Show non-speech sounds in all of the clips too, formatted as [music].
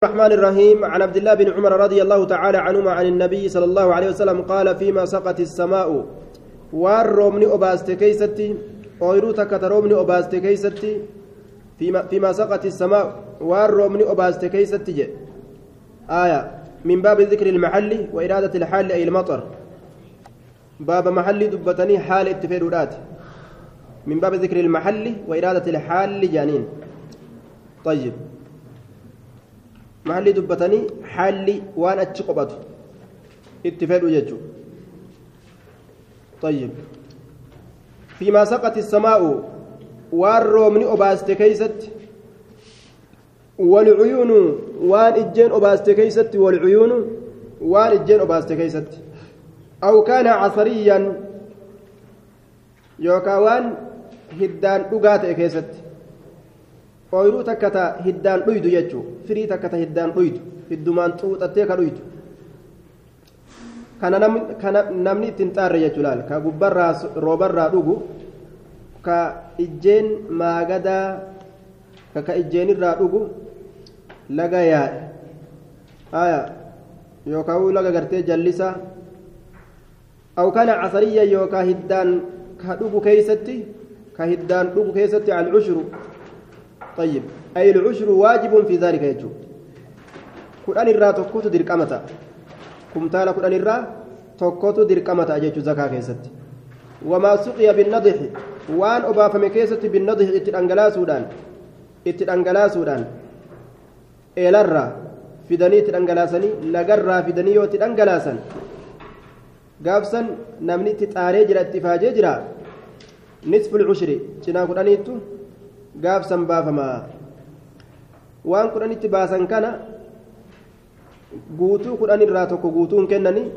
الرحمن الرحيم. عن عبد الله بن عمر رضي الله تعالى عنهما عن النبي صلى الله عليه وسلم قال فيما سقط السماء والرومني أباست كيستي أويروتك ترومني أباست كيستي فيما, فيما سقط السماء والرومني أباست كيستي. آية من باب ذكر المحل وإرادة الحال أي المطر. باب محل دبتني حال اتفادات من باب ذكر المحل وإرادة الحال جانين طيب. Mahalli dubbatanii haalli waan achi qophatu itti fedhu jechuudha طيب فيما سقط السماء والرومني أباست كيست والعيون وان إجين أباست كيست والعيون وان إجين أباست كيست أو كان عصريا يوكا وان هدان أغات كيست ooyiruu takka ta hiddaan dhuydu jechuun firii takka ta hiddaan dhuydu hiddumaan xuuxattee ka dhuydu kana namni ittiin xaarre jechuu laal ka gubbarraa roobarraa dhugu ka ijjeen maagadaa ka ka ijjeenirraa dhugu laga yaa'e. Haya yookaan laga gartee jallisa. Aw kana casariyya yookaan hiddaan ka dhugu keeysatti ka hiddaan dhugu keessatti al-cushuru طيب. أي العشر واجب في ذلك يجو كدان الرا تكوت درقمتا كمتالا كدان الرا تكوت درقمتا يجو زكاة كيست. وما سقي بالنضح. وان أبافم كيست بالنضح اتدانغلا سودان. اتدانغلا سودان. إلرا fidanii itti dhangalaasanii lagarraa fidanii yoo itti dhangalaasan gaafsan namni itti xaaree jira itti faajee jira nisful cushri cinaa gaafsan baafamaa waan kudhanitti baasan kana guutuu kudhan irraa tokko guutuun kennanii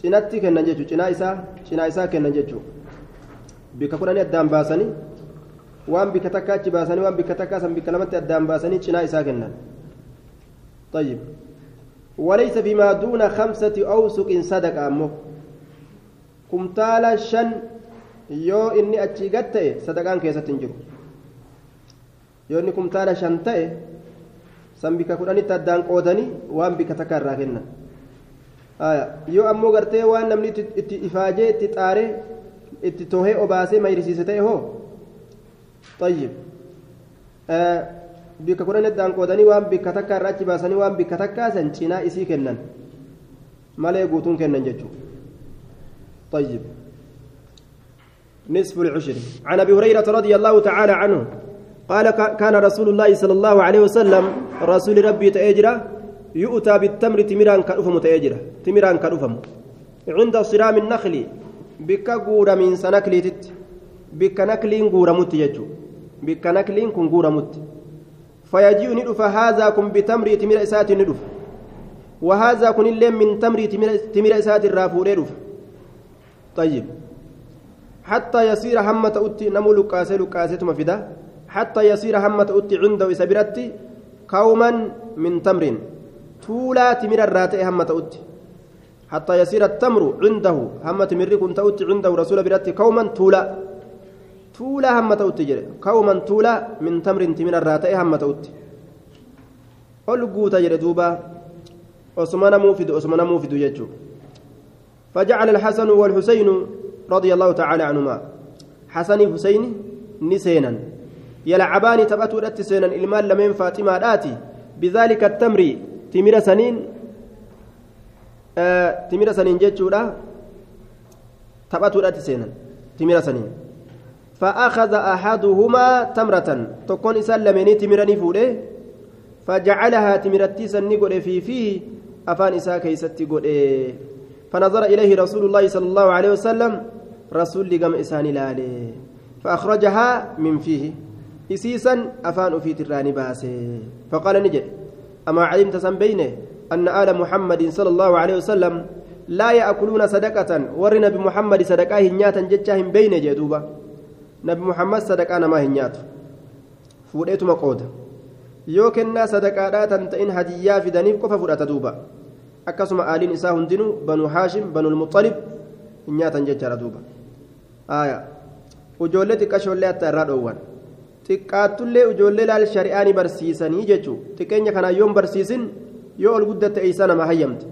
cinatti kennan jechuudha cinaa isaa cinaa isaa kennan jechuudha bika kudhanii addaan baasanii waan bika takka achi baasanii waan bika takka san bika lamatti addaan baasanii cinaa isaa kennan طيب وليس فيما دون خمسة أوسق صدقة أمه كمتالا شن يو إني أتشي صدقان كيسة تنجر yoo inni kumtaala shan ta'e san bika kudhanitti addaan qoodanii waan bika takka irraa kennan yoo ammoo gartee waan namni itti ifaajee itti xaaree itti tohee obaasee mayrisiise ta'e hoo طيب bika kudhan addaan qoodanii waan bika takka irraa achi baasanii waan bika takkaa san cinaa isii kennan malee guutuun kennan jechuudha طيب نصف العشر عن ابي هريره رضي الله تعالى عنه قال كان رسول الله صلى الله عليه وسلم رسول ربي تأجرا يؤتى بالتمر تمران كأفم تأجرا تمران كأفم عند صرام النخل بك غورا من سنكلي تت بك نكلين غورا مت يجو. بك نكلين كن غورا مت. فيجيء ندف هذا كن بتمر تمر إسات ندف. وهذا كن اللين من تمر تمر إسات الرافور ندف. طيب. حتى يصير همة أتي نمو لقاسة لقاسة مفيدة حتى يصير همة أتي عنده إسابرتي كوما من تمر تولا تمر الراتئ همة أتي حتى يصير التمر عنده همة كنت أتي عنده رسول برتي كوما تولا تولا همة أتي كوما تولا من تمر تمر الراتئ همة أتي ألقوتا جري دوبا. عثمان موفد عثمان موفد يجو. فجعل الحسن والحسين رضي الله تعالى عنهما. حسن حسين نسينا. يلعبان تبأتوا رت سينا إلمال لمن فاطمة آتي بذلك التمر تمر سنين آه تمر سنين جتشورا تبأتوا رت سينا تمر سنين. فأخذ أحدهما تمرة تكون إسلمني تمرني فوله فجعلها تمرتي سنقل في فيه أفان إسا كيستي قل فنظر إليه رسول الله صلى الله عليه وسلم رسول لقم إساني لالي فأخرجها من فيه. إسيسا أفان في تراني باسي فقال نجد أما علمت سنبينه أن آل محمد صلى الله عليه وسلم لا يأكلون صدقة ور نبي محمد صدقاه هنياتا جتشاهم بين جدوبة نبي محمد صدقانا ما هنيات فوديت مقود يوكنا صدقاء تنتئن هديا في دنيب قف فودات دوبا akkasuma aaliin isaa hundinuu banuu haashim banuu muxalib hin nyaatan jechaadha duuba. Aya ijoollee xiqqashoollee hatta irraa dhoowwan. xiqqaattullee ijoollee laal shari'aanii barsiisanii jechuun xiqqeenya kanaan yoon barsiisin yoo ol guddatte eeysaa nama hayyamte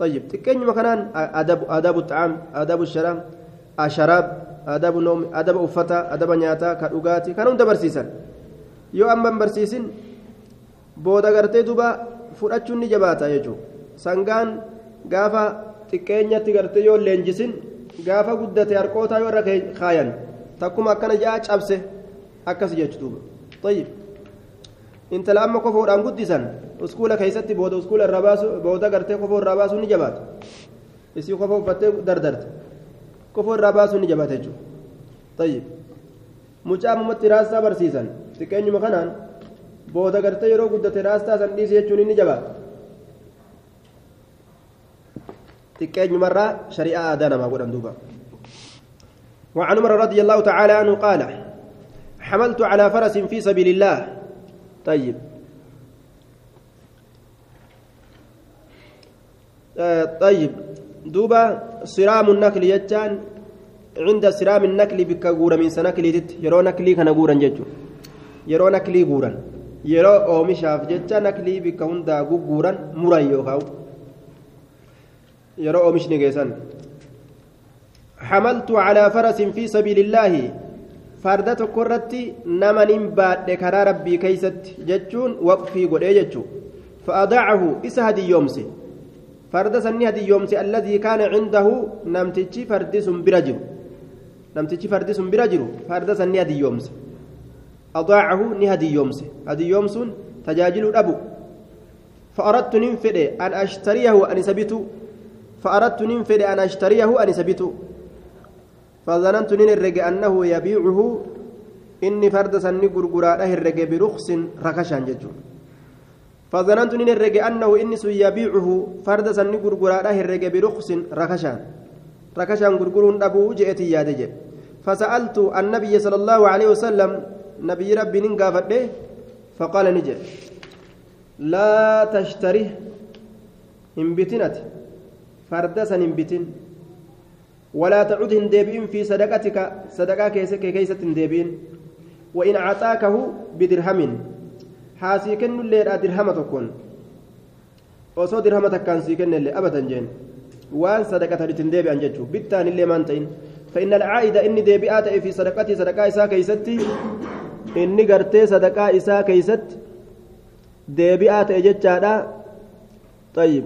طيب xiqqeenyuma kanaan adabu adabu xaam adabu sharaab asharaab adabu noomi adaba uffataa adaba nyaataa ka dhugaatii kana hunda barsiisan yoo amma hin barsiisin booda gartee duba fudhachuun ni jabaata jechuudha sangaan gaafa xiqqeenyatti gartee yoo leenjisin gaafa guddate harkootaa yoo irra kaayan takkuma akkana ja'a cabse Akkas jechuudha طيب intala amma kofoodhaan guddisan uskuula keessatti booda uskuula irraa baasu booda gartee kofoo irraa baasuun ni jabaata isii kofoo uffattee dardarte kofoo irraa baasuun ni jabaata jechuudha طيب mucaa ammatti raastaa barsiisan xiqqeenyuma kanaan booda gartee yeroo guddate raastaa san dhiisi jechuun ni jabaata xiqqeenyumarraa shari'aa aadaa namaa godhan duuba وعن عمر رضي الله تعالى عنه قال حملت على فرس في سبيل الله. طيب. آه طيب. دوبا صرام النكل يجان. عند صرام النكل بك غورا من سنكلي يرو نكلي كان غورا ججو. يرو نكلي غورا يرو أومشاف ججا نكلي بك هندا غورا مرا يوخاو يرو اومشني جيسان حملت على فرس في سبيل الله. Farda tokko irratti nama nin baadhe karaa rabbii keeysatti jechuun waqfii godhee jechuu fa'adaacahu isa hadiyyoomse farda sanni hadiyyoomse alladii kaana cindahu namtichi fardi sun bira jiru namtichi fardi sun bira jiru farda sanni hadiyyoomse adaacahu ni hadiyyoomse hadiyyoomsuun tajaajiluu dhabu فأردت ننفد أن أشتريه أن سبيته فأردت ننفد أن أشتريه أن سبيته فظننت الرجع أنه يبيعه. إني فرد سني غرغرا الرجع برخص ركشان ججون فظننت الرجع أنه إني يبيعه. فرد سني غرغرا الرجع برخص ركشان ركشان غرغرون أبو جئتي يا دجي فسألت النبي صلى الله عليه وسلم نبي ربي ننقافت فقال نجي لا تشتريه انبتنت فردسا انبتن ولا تعد هندبين في صدقتك صدقة كيسك كيسة هندبين. وإن أعطاكه بدرهم. حاسي كن الليل درهم تكون. osoo dirhama takkaan sii kennellee abadan jeen waan sadaqatanitti hin deebi'an jechuu bittaan illee maan ta'in فإن العائد إني ديبئات في صدقتي صدقاء إساء كيستي. إني قرتي صدقاء إساء كيست. ديبئات إجتشادا طيب.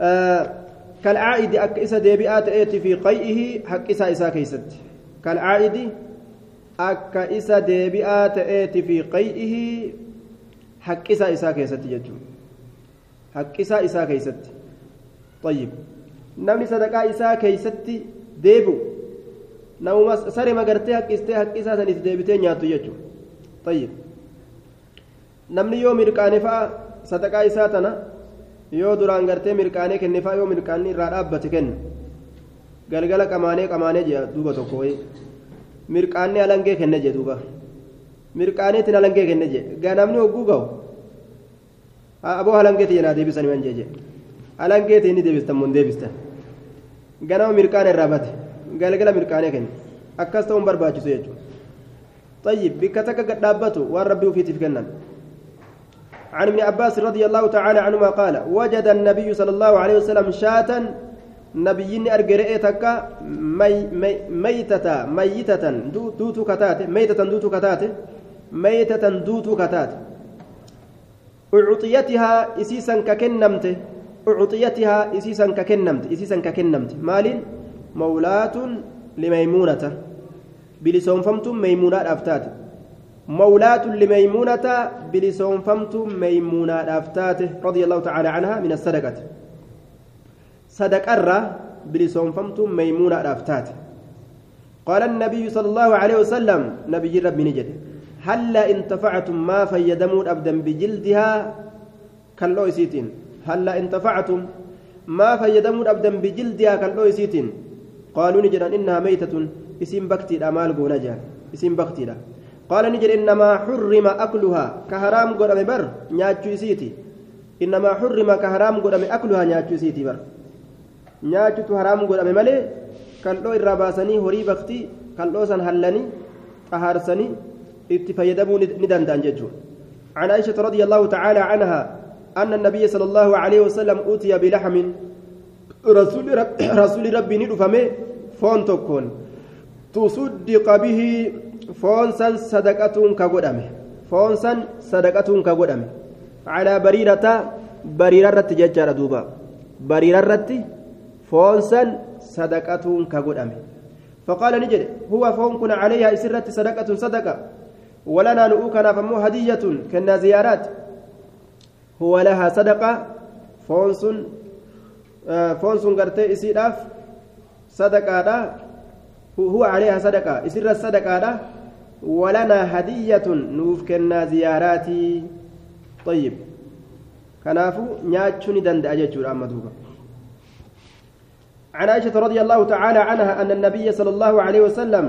آه كالعائد أك إسا ديبئات إيتي في قيئه حق إسا إسا كيست كالعائد أك إسا ديبئات إيتي في قيئه حق إسا إسا كيست يجو حق إسا إسا كيست طيب namni sadaqaa isaa keeysatti deebi'u namuma sare magartee haqqistee haqqi isaa san itti deebitee nyaattu jechuudha tayyib namni yoo mirqaane fa'a sadaqaa isaa tana yoo duraan gartee mirqaanee kenne fa'a yoo mirqaanni irraa dhaabbate kenna galgala qamaanee qamaanee jea duuba tokko wayii mirqaanni alangee kenne jee duuba mirqaaneetiin alangee kenne jee ganamni hogguu ga'u aboo halangeeti jenaa deebisanii waan jee jee halangeeti inni deebistan mun deebistan ganama mirqaana irraa bate galgala mirqaanee kenne akkas ta'uun barbaachisu jechuudha طيب بكتك قد دابته والرب في تفكنا عن ابن عباس رضي الله تعالى عنهما قال وجد النبي صلى الله عليه وسلم شاة نبيين أرجرئتك مي مي ميتة ميتة دوتو كتات ميتة دوتو كتات ميتة دوتو كتات. أعطيتها إسيسا ككنمته أعطيتها إسيسا ككنمت إسيسا ككنمت. مال مولاة لميمونة. بلسون فمت ميمونة أفتات. مولاة لميمونة بلسون فمت ميمونة أفتات رضي الله تعالى عنها من الصدقة. صدق الرّ بلسون فمت ميمونة أفتات قال النبي صلى الله عليه وسلم نبي رب نجد هلا انتفعتم ما فيدمون أبدا بجلدها؟ كاللو سيتين هلا انتفعتم ما فيدمون أبدا بجلدها؟ كالأويسيت قالوا نجرا إنها ميتة إسم بكتي الأمال قونجا إسم بكتي قال نجر إنما حرم أكلها كهرام قدام بر نياتشو سيتي. إنما حرم كهرام قدام أكلها نياتشو سيتي بر. نياتشو حرام قدام مالي kal'oo irraa baasanii horii baktii kal'oo san hallanii xahaarsanii itti fayyadamuu ni عن عائشة رضي الله تعالى عنها أن النبي صلى الله عليه وسلم أوتي بلحم. رسول رب رسول ربي ندفمه فون تكون تصدق به فونسا صدقة كقدمه فونسا صدقة كقدمه على بريرة بريرة ججارة دوبا بريرة فونسا صدقة كقدمه فقال نجد هو فون كن عليها إسرة صدقة صدقة ولنا نؤكنا فمو هدية كنا زيارات هو لها صدقة فونس آه فونس قرتي إسيراف صدقة هو عليها صدقة إسر الصدقة ولنا هدية نوف كنا زياراتي. طيب. كنافو نياتشوني دند أججور أما دوبا عن عائشة رضي الله تعالى عنها أن النبي صلى الله عليه وسلم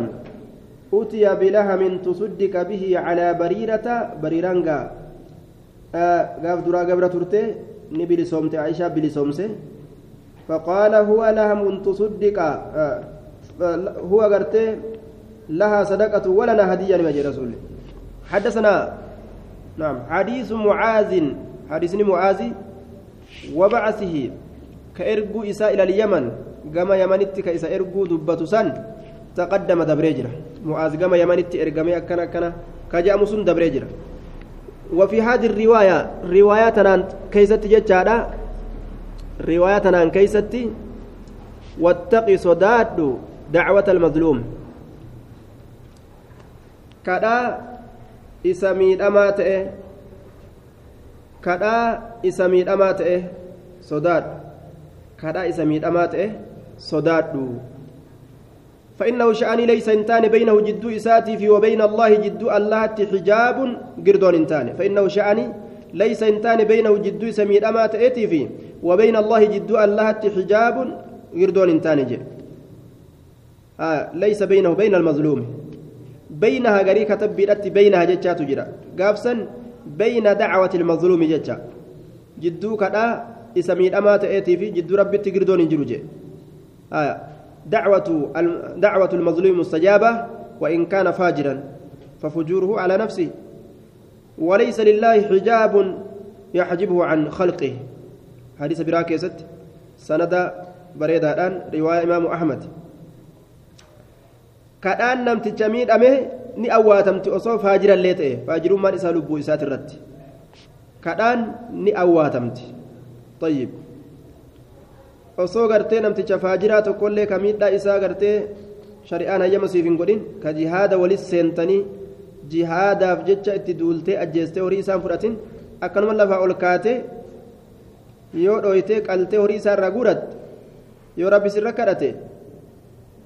أتي بلهم تصدق به على بريرة بريرانغا. قاف درا قبرة ترتي. نبي لسومت عائشة بلسومسه فقال هو لهم تصدق. آه هو قرتي لها صدقة ولنا هدية لما رسول حدثنا نعم حديث معاذ حديث معاذ وبعثه كإرجو إساء إلى اليمن. كما يمنت كإساء إرجو دبة سن. تقدم دبريجرة معاذ كما يمنت إرجمي أكنا أكنا. كجاء مسلم دبريجرة وفي هذه الرواية رواياتنا كيست جتشارا رواياتنا كيست. واتقي صداد دعوة المظلوم. كذا إسميد أمات كذا إسميد أمات صداد كذا إسميد أمات صداد فإنه شأني ليس إنتان بينه جد إساتي في وبين الله جد الله حجاب قردون إنتان فإنه شأني ليس إنتان بينه جد سميد أمات إتي في وبين الله جد الله حجاب قردون إنتان جي آه ليس بينه بين المظلوم بينها غري كتب بينها جتشات جرا قابسا بين دعوة المظلوم جتشا. جدو كدا إسميد أمات إتي في جد ربي تقردون إنجلو جي آه دعوة دعوة المظلوم مستجابة وإن كان فاجرا. ففجوره على نفسه. وليس لله حجاب يحجبه عن خلقه. حديث براكيست. سند بريدة الآن رواية إمام أحمد. Kadhaan namticha miidhame ni awwaatamti osoo faajirallee ta'e faajirummaan isaa lubbuu isaati irratti kadhaan ni awwaatamti طيب osoo gartee namticha faajiraa tokkollee ka miidhaa isaa gartee shari'aan hayyama siif hin godhin ka jihaada walis seentanii jihaadaaf jecha itti duultee ajjeestee horii isaan fudhatin akkanuma lafaa ol kaatee yoo dhooytee qaltee horii isaa irraa guuratte yoo rabbi sirra kadhate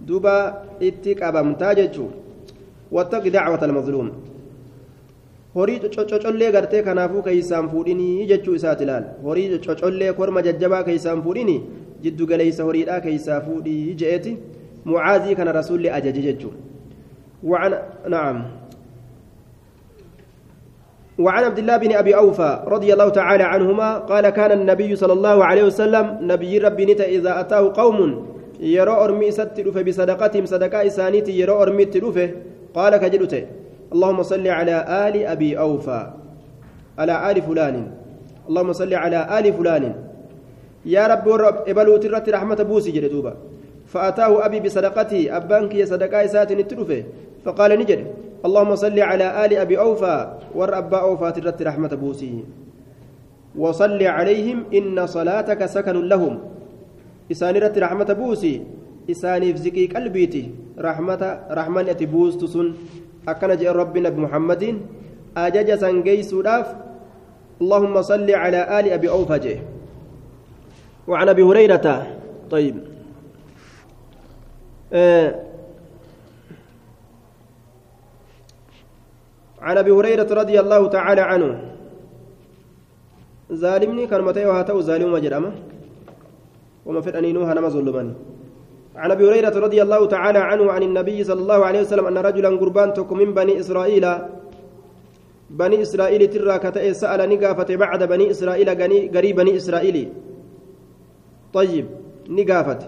duuba itti qabamtaa jechuun wattaqi dacwata almazluum horii cocollee gartee kanaafuu keeysaan fuudhinii jechuu isaati ilaal horii cocollee korma jajjabaa keeysaan fuudhinii jiddu galeeysa horiidhaa keeysaa fuudhii je'eeti mucaazii kana rasuulli ajaje jechuun وعن نعم وعن عبد الله بن ابي اوفى رضي الله تعالى عنهما قال كان النبي صلى الله عليه وسلم نبي ربي نتا اذا اتاه قوم يرى ارمي ست بصدقتهم صدقاء اسانيتي يرى ارمي تلوفه قال كجلته اللهم صل على ال ابي اوفى على ال فلان اللهم صل على ال فلان يا رب ورب ابلو ترت رحمه بوسي جدوبا فاتاه ابي بصدقتي ابانك يا صدقاء اساتني تلوفه فقال نجد اللهم صل على آل أبي أوفى ور أبا أوفى ترت رحمة بوسي وصل عليهم إن صلاتك سكن لهم إسانرت رحمة بوسي إساني فزكي قلبيتي رحمة رحمة بوس تسن أكن جاء ربنا بمحمد أجج سنجي سوداف اللهم صل على آل أبي أوفى جه وعن أبي هريرة طيب آه عن ابي هريره رضي الله تعالى عنه ظالمني كان متى وهاتو ظالم جرمه وما في انينوها نما ظلمني عن أبي هريرة رضي الله تعالى عنه عن النبي صلى الله عليه وسلم أن رجلا قربان تكم من بني إسرائيل بني إسرائيل ترى كتئ سأل نقافة بعد بني إسرائيل قريب بني إسرائيل. طيب نقافة.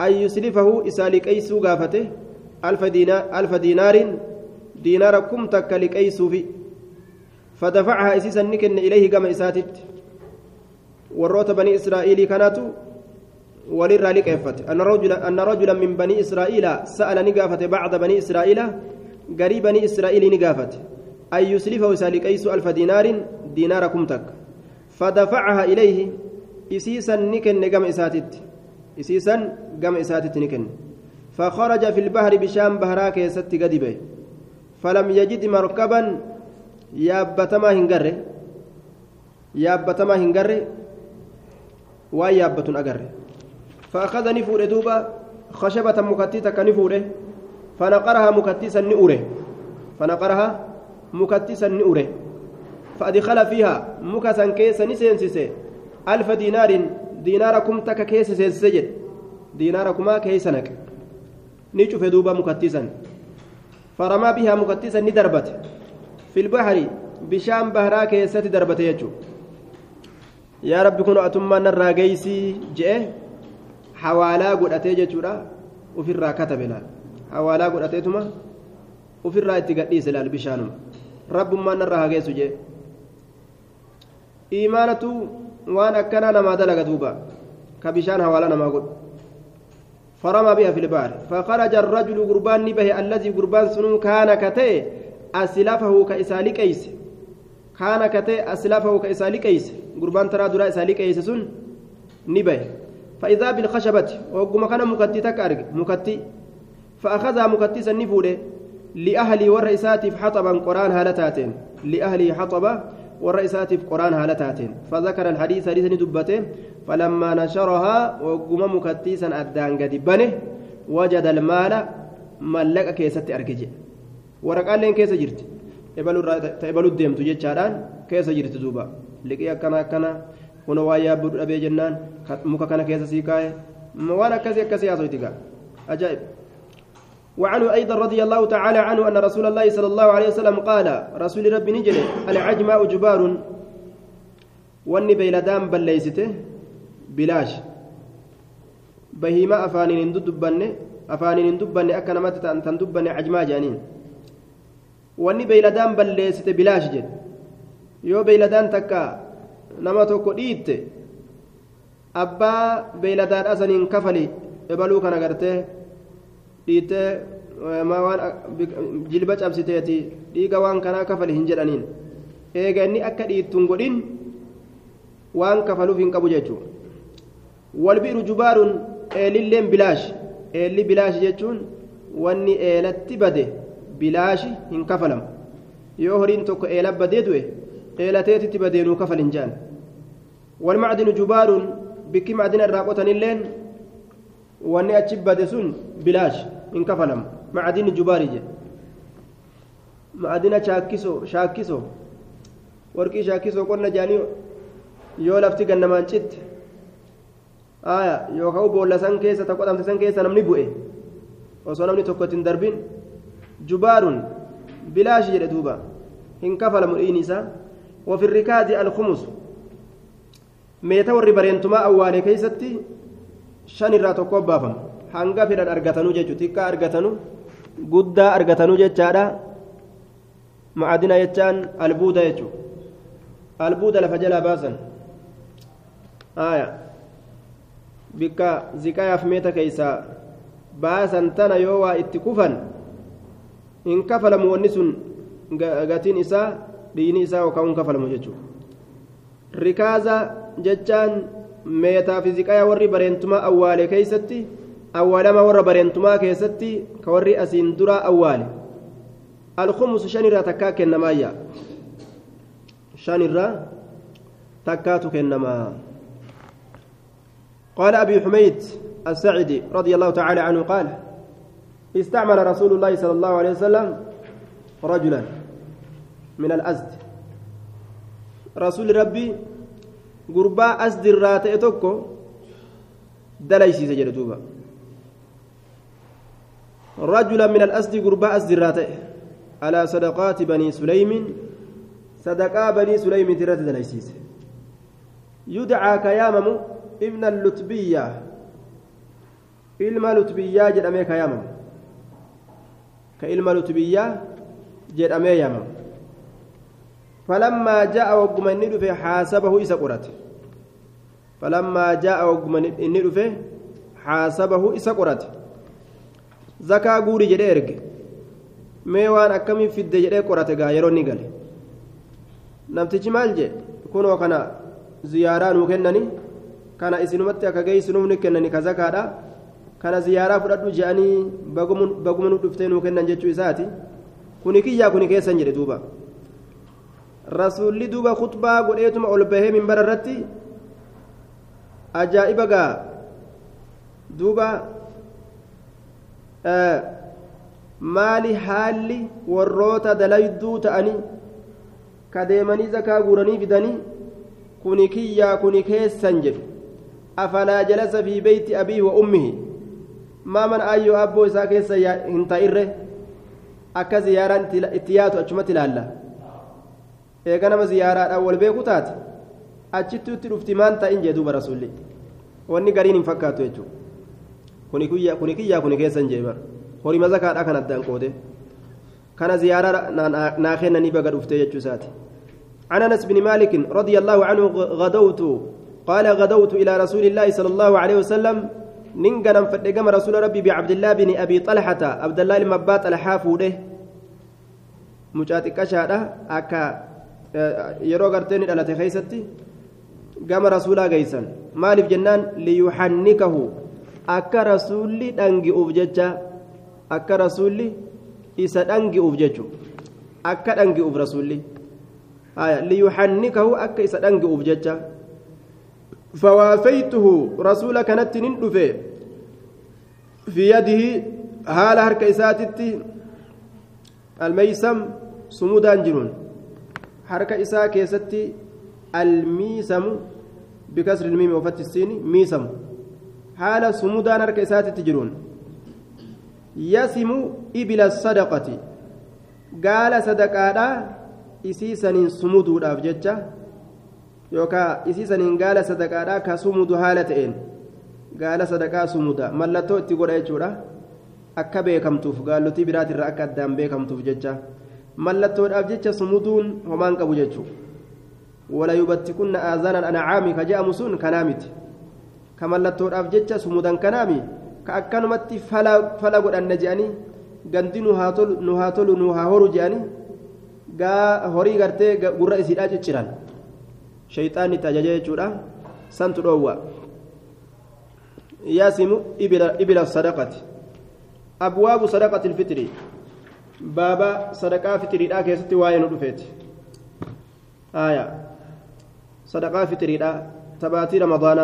أن يسلفه إسالك أيسو قافته؟ ألف دينار ألف دينار. دينار كم تك لكيسو في؟ فدفعها إسيسا نكن إليه كما إساتت. وروت بني إسرائيل كانت وللرا لكيفت أن رجلا أن رجلا من بني إسرائيل سأل نقافة بعض بني إسرائيل قريب بني إسرائيل نقافة أن يسلفه سالك أيسو ألف دينار دينار كم تك فدفعها إليه إسيسا نكن كما إساتت إسيسا كما إساتت نكن فخرج في البحر بشام بهراك يستي قدبه فلم يجد مركبا يابتما هنقره يابتما هنقره ويابة أقره فأخذ نفور دوبا خشبة مكتيتة كنفوره فنقرها مكتيسا نؤره فنقرها مكتيسا نؤره فأدخل فيها مكسا كيسا نسينسيسي ألف دينار ديناركم تك كيس سيسجد ديناركما كيسنك نشوف دوبا مكتيسا. فرمى بها مكتسا ندربت في البحر بشام بهرا كيست دربت يجو يا رب كن أتما نرى جيسي جئ. جورا وفي الرا كتب لال حوالا قد أتيتما وفي الرا اتقديس لال بشانم رب ما نرى جيسو جئ إيمانة وأنا كان نما دلق دوبا كبشان حوالا نما قد فرمى بها في البحر فخرج الرجل قربان به الذي قربان سنون كان كتئ أسلفه كإسالي كيس كان كتئ أسلفه كإسالي كيس قربان ترى درا إسالي كيس سن نبه فإذا بالخشبة وقم كان مكتي تكارج مكتي. فأخذها مكتي سنفوده لأهلي والرئيسات حطبا قرآن هالتاتين. لأهلي حطبا والرئيسات قرآن هالتاتين. فذكر الحديث حديث دبته فلما نشرها وقم مكتيسا أدان قد بنه وجد المال ملك كيسة أركجي ورقان لين كيسة جرت. تقبلوا الديم تجيشاران كيسة جرت دوبا. لقي أكنا أكنا كنا وايا بود أبي جنان مكا كان كيسة سيكاي وأنا كسي كسي أصوتك أجائب وعنه أيضا رضي الله تعالى عنه أن رسول الله صلى الله عليه وسلم قال رسول ربي نجل العجماء جبار. واني بيلدان بليسته بلاش. بهيما أفانين دبني أفانين دبني أكا نمت تن دبني عجما جانين. واني بيلدان بليست بلاش جد. يو بيلدان تكا توكو ديت أبا بيلدان أسنين كفلي إبلو كان أغرته dhiitee maa waan jilba cabsiteeti dhiiga waan kanaa kafali hin jedhaniin eega inni akka dhiittuun godhin waan kafaluuf hin qabu jechuudha walbi'iru jubaaruun eelilleen bilaash eelli bilaash jechuun wanni eelatti bade bilaashi hin kafalamu yoo horiin tokko eela badee du'e jubaaruun bikki macdina irraa qotanilleen wanni achi bade sun bilaash hin kafalamu macdini jubaari jedhe macdina shaakkiso shaakkiso warqii shaakkiso qonna jaanii yoo lafti gannamaan citte aya yookaan boolla san keessa ta qotamte san keessa namni bu'e osoo namni tokko ittiin darbin jubaarun bilaashi jedhe duuba hin kafalamu dhiin isaa وفي الركاز الخمس meeta warri bareentumaa awwaalee keeysatti shan irraa tokko baafama hanga fedhan argatanuu jechuudha xiqqaa argatanu guddaa argatanuu jechaadha macadina jechaan albuuda jechuudha albuuda lafa jalaa baasan aya bikka ziqayaaf meeta keeysaa baasan tana yoo waa itti kufan hin kafalamu wanni sun gatiin isaa dhiini isaa yookaan hin kafalamu jechuudha rikaaza jechaan meetaa fi ziqaya warri bareentumaa awwaale keeysatti awwaalama warra bareentumaa keessatti ka warri asiin duraa awwaale alkhumusu shan irraa takkaa kennamaayya shan irraa takkaatu kennamaa قال أبي حميد السعدي رضي الله تعالى عنه قال استعمل رسول الله صلى الله عليه وسلم رجلا من الأزد رسول ربي tokko dalaysiise jedhe duuba rajula min alasdi gurbaa as dirraa ta'e alaa sadaqaati banii suleymin sadaqaa banii suleymiiti irratti dalaysiise yudcaa ka yaamamu ibna allutbiyya ilma lutbiyyaa jedhamee ka yaamamu ka ilma lutbiyyaa jedhamee yaamamu falammaa ja'a wagguma inni dhufe xaasabahu isa qorate ja'a wagguma inni dhufe xaasabahu isa qorate zakaa guuri jedhee erge mee waan akkamii fidde jedhee qorate gaa yeroo inni gale namtichi maal jee kunoo kana ziyaaraa nuu kennani kana isinumatti akka geessinuuf ni kennani ka zakaadha kana ziyaaraa fudhadhu je'anii baguma nu dhuftee nuu kennan jechuu isaati kuni kiyyaa kuni keessan jedhe duuba rasuulli duuba khutbaa godheetuma ol bahee minbara irratti ajaa'iba gaa duuba maali haalli warroota dalayduu ta'anii ka deemanii zakaa guuranii fidanii kuni kiyyaa kuni keessan jedhu afalaa jalasa fi beeyti abiihi wa ummihi maaman ayyoo abboo isaa keessa hin ta'irre akka ziyaaraan itti yaatu achumatti ilaalla eega nama ziyaaraadhaan wal beeku taate achitti utti dhufti maan ta'in jee duuba rasuulli wanni gariin hin fakkaatu jechuudha kuni kiyyaa kuni keessan jee bara horima zakaadhaa kan addaan qoode kana ziyaaraa naa kennanii baga dhuftee jechuu isaati عن انس بن مالك رضي الله عنه غدوت قال غدوت إلى رسول الله صلى الله عليه وسلم ننقنا فدقم رسول ربي بعبد الله بن ابي طلحه عبد الله المبات الحافوده مجاتك شاده اكا yeroo garteen dhalate keeysatti gama rasuulaa geeysan maaliif jennaan? Liyuxannikahu akka rasuulli dhangi'uuf jecha akka rasuulli isa dhangi'uuf jechu. Akka dhangi'uuf rasuulli. Liyuxannikahu akka isa dhangi'uuf jecha. Fawaafaytuhu rasuula kanatti nin dhufe. Fi yadihi haala harka isaatitti almeeysam sumudaan jiruun harka isaa keessatti almiisamu bikasri ilmiimi ofatti isiini miisamu. Haala sumudaan harka isaatitti jiruun. Yasimu ibila sadaqati. Gaala sadaqaadhaa isii saniin sumuduudhaaf jecha yookaan isii saniin gaala sadaqaadhaa ka sumudu haala ta'een. Gaala sadaqaa sumuda. Mallattoo itti godha jechuudha. Akka beekamtuuf gaalotii biraatirraa akka addaan beekamtuuf jecha mallattoodhaaf jecha sumuduun homaan qabu jechuudha wala yubattikunna aazanan ancaami ka je'amu sun kanaa miti ka mallattoodhaaf jecha sumudan kanaami ka akkanumatti fala godhanne je'anii gandi nu haa tolu nu haa horu je'anii gaa horii gartee gurra isiidhaa cicciran shayxaanni itti ajaja jechuudha santu dhoowwa yaasimu ibila sadaqati abwaabu sadaqati ilfitri baaba sadaqaa fitiriidhaa keessatti waa'ee nu dhufeeti. آية صدقاء فطريدا تباتي رمضان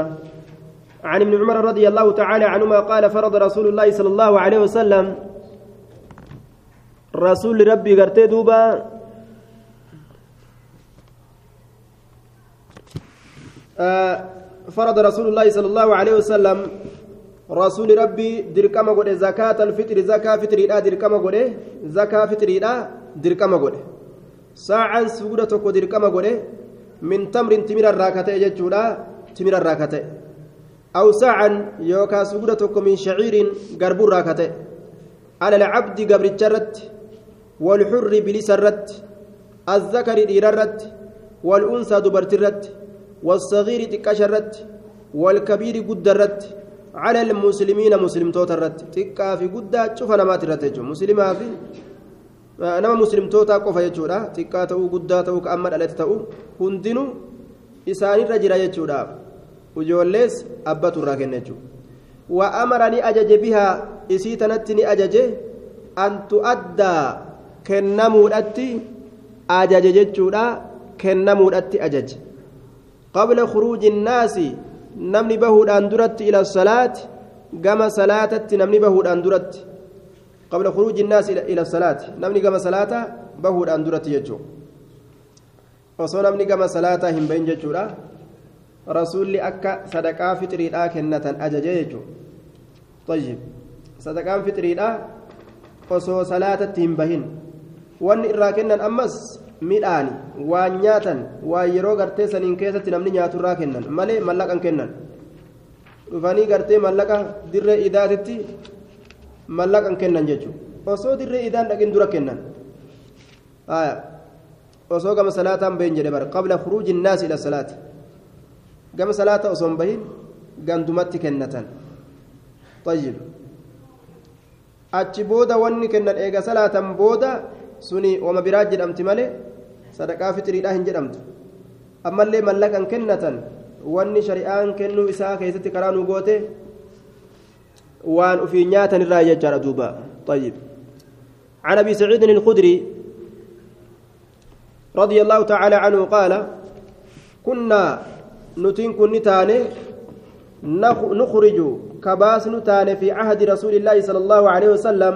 عن ابن عمر رضي الله تعالى عنهما قال فرض رسول الله صلى الله عليه وسلم رسول ربي قرتي دوبا آه فرض رسول الله صلى الله عليه وسلم رسول ربي دركما قد زكاة الفطر زكاة فطري لا دركما قد زكاة فطري لا دركما قد. ساعة سودة تكو دركما قد من تمر تمر الراكتة جتشولا تمر الراكتة. أو ساعة يوكا سودة تكو من شعير قرب الراكتة. على العبد قبر الجرت والحر بلس الرت. الذكر الرت والأنثى دبرت الرت. والصغير تكشرت والكبير قد الرت. على المسلمين مسلم توتا الرت تكا في قد شوف أنا ما ترت مسلمة في nama muslimtootaa qofa jechuudha xiqqaa ta'uu guddaa ta'uu ka amma dhalate ta'uu hundinuu isaanirra jira jechuudha ijoollees abbatu irraa kenna jechuudha wa'amara ni ajaje bihaa isii tanatti ni ajaje an tu'addaa kennamuudhatti ajaje jechuudha kennamuudhatti ajaje qabla khuruuji innaasi namni bahuudhaan duratti ila salaati gama salaatatti namni bahuudhaan duratti. الناس إلى الصلاة نمني كما صلاة بهود أن درت يجو وصو نمني كما صلاة هم بين ججورا رسول أكا صدقاء فطري لا كنة أجج يجو طيب صدقاء فطري لا وصو صلاة هم بهن وان إراكنا أمس midhaani waan nyaatan waan yeroo gartee saniin keessatti namni nyaatu irraa kennan malee mallaqan kennan dhufanii gartee mallaqa dirree idaatitti mallaqan kennan jechuudha osoo dirree idaan dhaqin dura kennan osoo gama salaataan bahin jedhe bara qabla khuruuji naasi ila salaati gama salaata osoo hin bahin gandumatti kennatan طيب achi booda wanni kennan eega salaatan booda suni wama biraa jedhamti malee sadaqaa fixiriidhaa hin jedhamtu ammallee mallaqan kennatan wanni shari'aan kennuu isaa keessatti karaa nu goote waan ufii nyaatan irraa jechaadha duuba طيب عن ابي سعيد الخدري رضي الله تعالى عنه قال كنا نتين كن تاني نخرج كباس نتاني في عهد رسول الله صلى الله عليه وسلم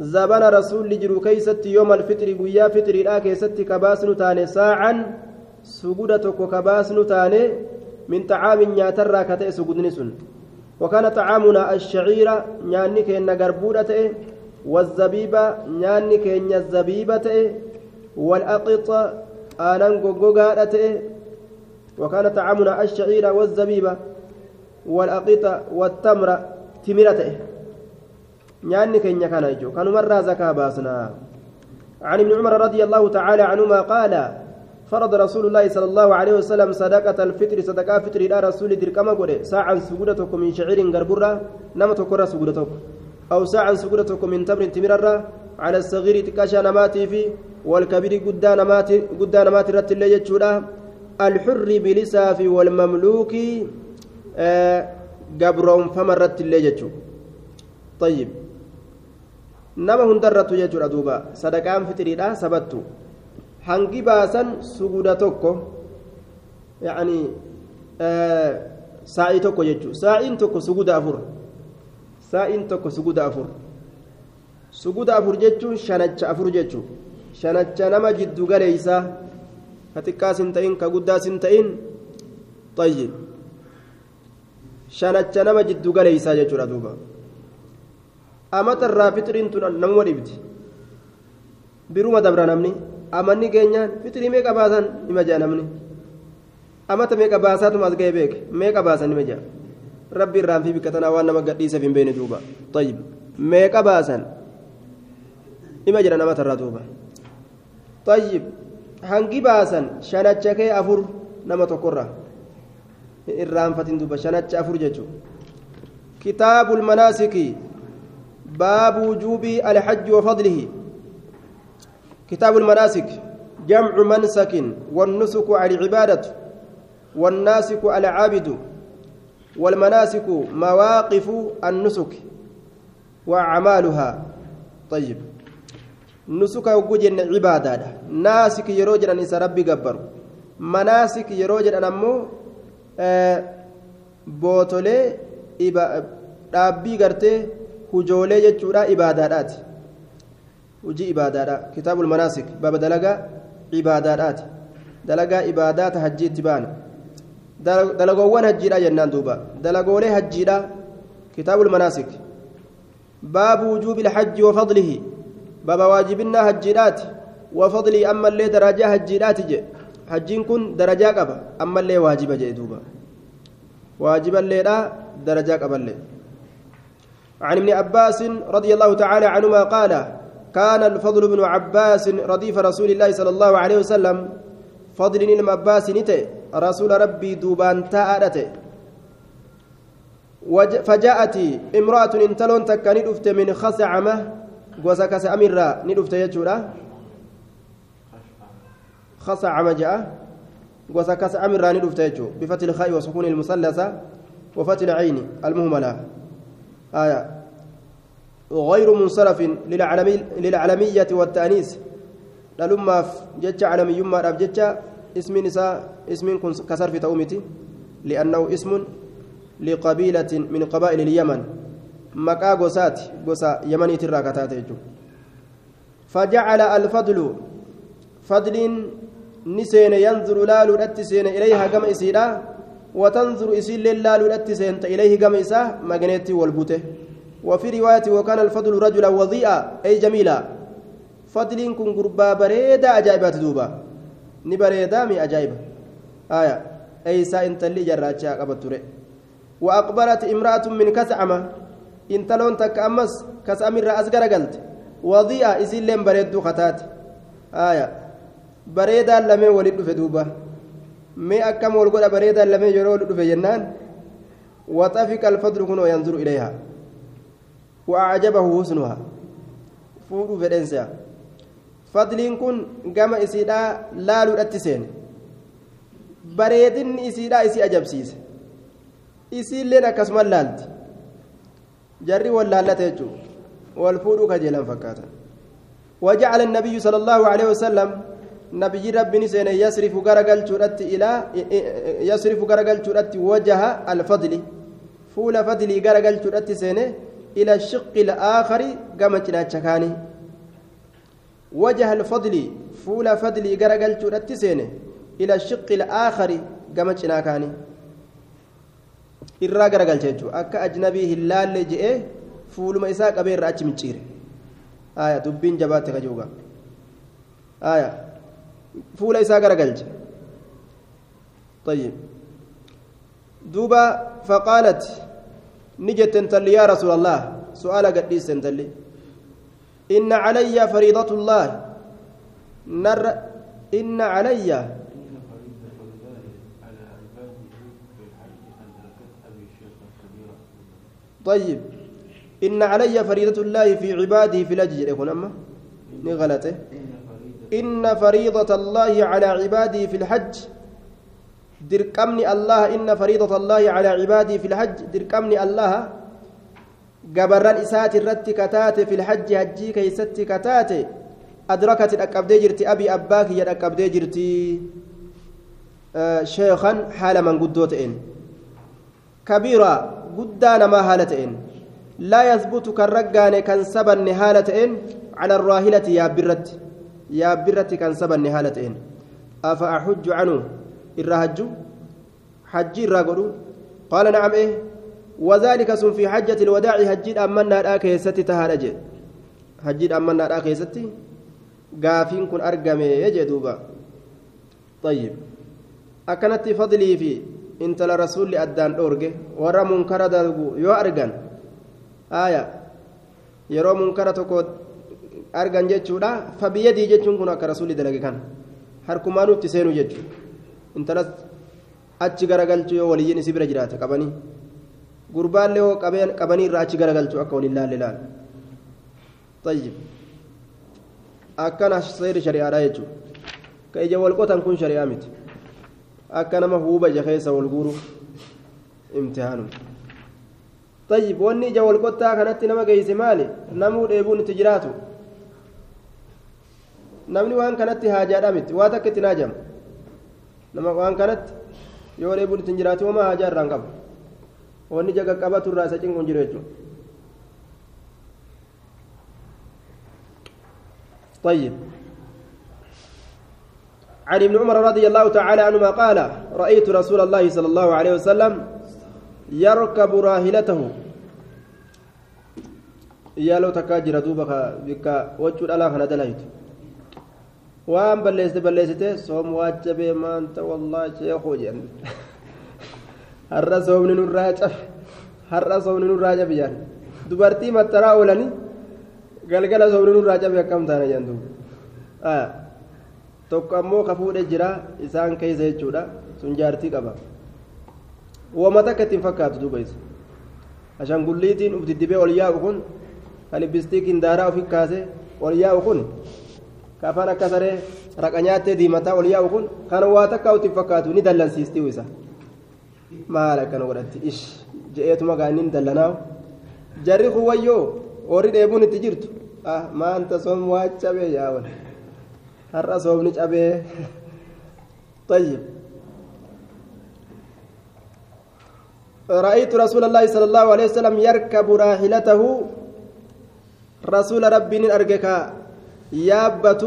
زبن رسول لجرو كيست يوم الفطر ويا فطر لا كيست كباس نتاني ساعا سجودتك وكباس نتاني من طعام نياترا كتئ سجودني سن وكان طعامنا الشعير نياني كين غربودة والزبيبة نياني كين الزبيبة والأقط آنان غوغا وكان طعامنا الشعير والزبيبة والأقط والتمر تمرة نياني كين كان يجو. كانوا مرة زكاة باسنا. عن ابن عمر رضي الله تعالى عنهما قال فرض رسول الله صلى الله عليه وسلم صدقة الفطر صدقة فطر إلى رسول دركما قولي ساعة سجودتك من شعير غربرة نما تكرى سجودتك أو ساعة سجودتك من تمر تمررة على الصغير تكاشى نماتي في والكبير قدان نماتي قدان نماتي رت اللي يجودا الحر بلساف والمملوك قبرهم آه فمرت اللي يجو. طيب. نما هندرت يجودا دوبا صدقان فطريدا سبتو hangi baasan suguda tokko yani saa'ii tokko jechuun saa'iin tokko suguda afur saa'iin tokko suguda afur suguda afur jechuun shanacha afur jechuun shanacha nama jiddu galeeysaa ka xiqqaas hin ta'in ka guddaas hin ta'in tayyib shanacha nama jiddu galeeysaa jechuudha duuba amatarraa fixiriin tun namuma dhibdi biruma dabra namni amanni keenyaan fixrii meeqa baasan nima jaa namni amata meeqa baasaatuma as ga'e beeke meeqa baasan nima jaa rabbi irraan fi bikka tanaa waan nama gadhiiseef hin beene duuba tayyib meeqa baasan nima jedhan amata irraa duuba tayyib hangi baasan shanacha kee afur nama tokkorraa irraanfatin duuba shanacha afur jechuudha kitaabul manaasiki wujuubii alhajji wa fadlihi كتاب المناسك جمع منسك والنسك العبادة والناسك على عابد والمناسك مواقف النسك وأعمالها. طيب. نسك وجن عبادة. ناسك يروجن أن ربي جبر مناسك يروجن أمو آه بوتولي dhaabbii gartee hujoolee jechuudha ibaadaadhaati hojii ibaadaadha kitaabul manaasik baaba dalagaa ibaadaadhaati dalagaa ibaadaata hajjii itti baana dalagoowwan hajjiidha jennaan duuba dalagoolee hajjiidha kitaabul manaasik baabu wujuubi lhajji wafadlihi baaba waajibinnaa hajjiidhaati wafadlii ammallee darajaa hajjiidhaati je hajjiin kun darajaa qaba ammallee waajiba jee duuba waajiballeedha darajaa qaballee عن ابن عباس رضي الله تعالى عنهما قال كان الفضل بن عباس رديف رسول الله صلى الله عليه وسلم. فضل بن عباس نتي رسول ربي دوبان تاءته فجاءت امرأة انتلون تكا ندفت من خسعمة وسكس أميرا ندفت يجورا خسعمة جاء وسكس أميرا ندفت يجو. بفتح الخاء وسكون المثلثة وفتح العين المهملة. آية. غير منصرف للعلمي للعلمية والتأنيس لما جتش علمي يما جتش. اسم نساء اسم في تأومتي. لأنه اسم لقبيلة من قبائل اليمن. مكا غوسات غوسا يمني تراكتات فجعل الفضل فضل نسين ينظر لالو الاتسين إليها كما إسيرا. وتنظر إسيل لالو الاتسين إليه كما إساه مغنيتي والبوته. وفي رواية وكان الفضل رجلا وضيئا أي جميلا. فضل كن قربا بريدا أجايبات دوبا. نبريدا مي أجايبة آية. أي سا إنت اللي جراجا قبطره وأقبلت امرأة من كسعمة. إن تلون تك أمس كسعم الرأس قلت وضيئة إسين لين بريدو خطات. آية. بريدا لمن ولد مي أكم والقول بريدا لمن يرول في جنان وطفق الفضل كنو ينظر إليها وأعجبه حسنها فورو فدنسا fadliin kun gama isiidhaa laaluudhatti seene bareedinni isiidhaa isii ajabsiise isiilleen akkasuma laalti jarri wal laallata jechuun wal fuudhuu kajeelan fakkaata وجعل النبي صلى الله عليه وسلم يصرف غرغل شورت إلى يصرف غرغل شورت وجه الفضل. فول فضل غرغل شورت سين إلى الشق الآخر كما تشكاني وجه الفضل فول فضل غرغل شورت سين إلى الشق الآخر كما تشناكاني irraa garagalcha jechuudha akka ajnabii hin laalle je'ee fuuluma isaa qabee irraa fuula isaa garagalcha طيب دوبا فقالت نجت تنتلي يا رسول الله سؤال قديس تنتلي إن علي فريضة الله نر إن علي طيب إن علي فريضة الله في عباده في الأجر يكون أما نغلطه إن فريضة الله على عباده في الحج. دركمني الله إن فريضة الله على عباده في الحج دركمني الله جبران إسات الرت كتات في الحج هجي كيست كتات أدركت الأكبدي جرتي أبي أباك يا الأكبدي جرتي آه شيخا حال من قدوتين كبيرة namaa haala ta'een. Laa yasbutu kan raggaane kan sabanne haala ta'een cala arraahilati yaabbirratti kan sabanne haala ta'een afa axujju canu irraa hajju qaala nacam eh وذلك سن في حجة الوداع هجيد أمنا لا كيستي تهالا جي هجيد أمنا لا كيستي قافين كن أرقمي يجي طيب أكنت فضلي في intala rasuulli addaan dhoorge warra munkara dargu yoo argan aya yeroo munkara tokko argan jechuudha fabiyyadii jechuun kun akka rasuulli dalage kan harkumaanuu itti seenuu jechuudha intalas achi garagalchu yoo waliyyiin isi bira jiraate qabanii gurbaallee yoo qabanii irraa achi garagalchu akka waliin laalle laal طيب akkana seeri shari'aadha jechuudha ka ija wal qotan kun shari'aa miti akka nama huuba ija wal guuru imtihaanu طيب wanni ija wal qottaa kanatti nama geeyse maali namuu dheebuun namni waan kanatti haajaadha miti waa takka itti naajama nama waan kanatti yoo dheebuun ittiin jiraatu homaa haajaa irraan qabu wanni jaga qabatu irraa isa cinquun jiru jechuudha طيب عن ابن عمر رضي الله تعالى عنهما قال رأيت رسول الله صلى الله عليه وسلم يركب راهلته يالو تكاجر دوبك بك وجه الله خنا دلهيت بلست بلست صوم واجب ما انت والله شيخ جن har'a soomni nurraa cabe har'a soomni nurraa cabe jaan dubartii mattaraa oolanii galgala soomni nurraa cabe akkam taana jaan duuba tokko ammoo ka fuudhe jira isaan keessa jechuudha sun jaartii qaba wama takka ittiin fakkaatu duuba isa ashangulliitiin uf diddibee ol yaa'u kun ka libbistiikiin daaraa ofi kaase ol yaa'u kun ka afaan akka saree raqa nyaattee diimataa ol yaa'u kun kan waa takka ittiin fakkaatu ni dallansiistii isa maal akkana godhatti ish je'eetuma gaaniin dallanaawu jarri kun wayyoo warri dheebuun itti jirtu ah maanta soom waa cabee yaa'u har'a soomni cabee [laughs] طيب رأيت رسول الله صلى الله عليه وسلم يركب راحلته رسول ربي أرجك يابت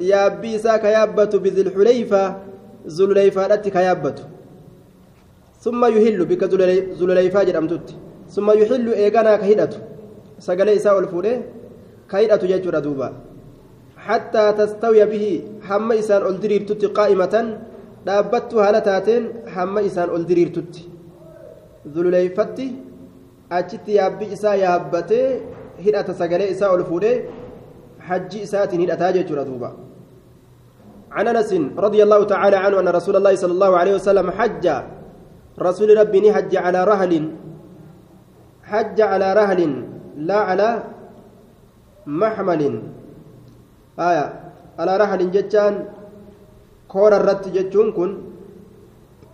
يابي ساك يابت بذي الحليفة ذو الحليفة كيابت ثم يهل بك ذو الحليفة جرمتت ثم يحل إيغانا كهدت سقل إساء الفوله كهدت ججر دوبا حتى تستوي به حما إسان أولدريرتت قائمة dhaabbattu haala taateen hamma isaan ol diriirtutti zululeyfatti achitti yaabbii isaa yaabbatee hidhata sagalee isaa ol fuudhee hajji isaatiin hidhataa jechuudha duuba عن أنس رضي الله تعالى عنه أن رسول الله صلى الله عليه وسلم حج. رسول ربي حج على رهل. حج على رهل لا على محمل. آية على رهل جتان كور الرت جتون كن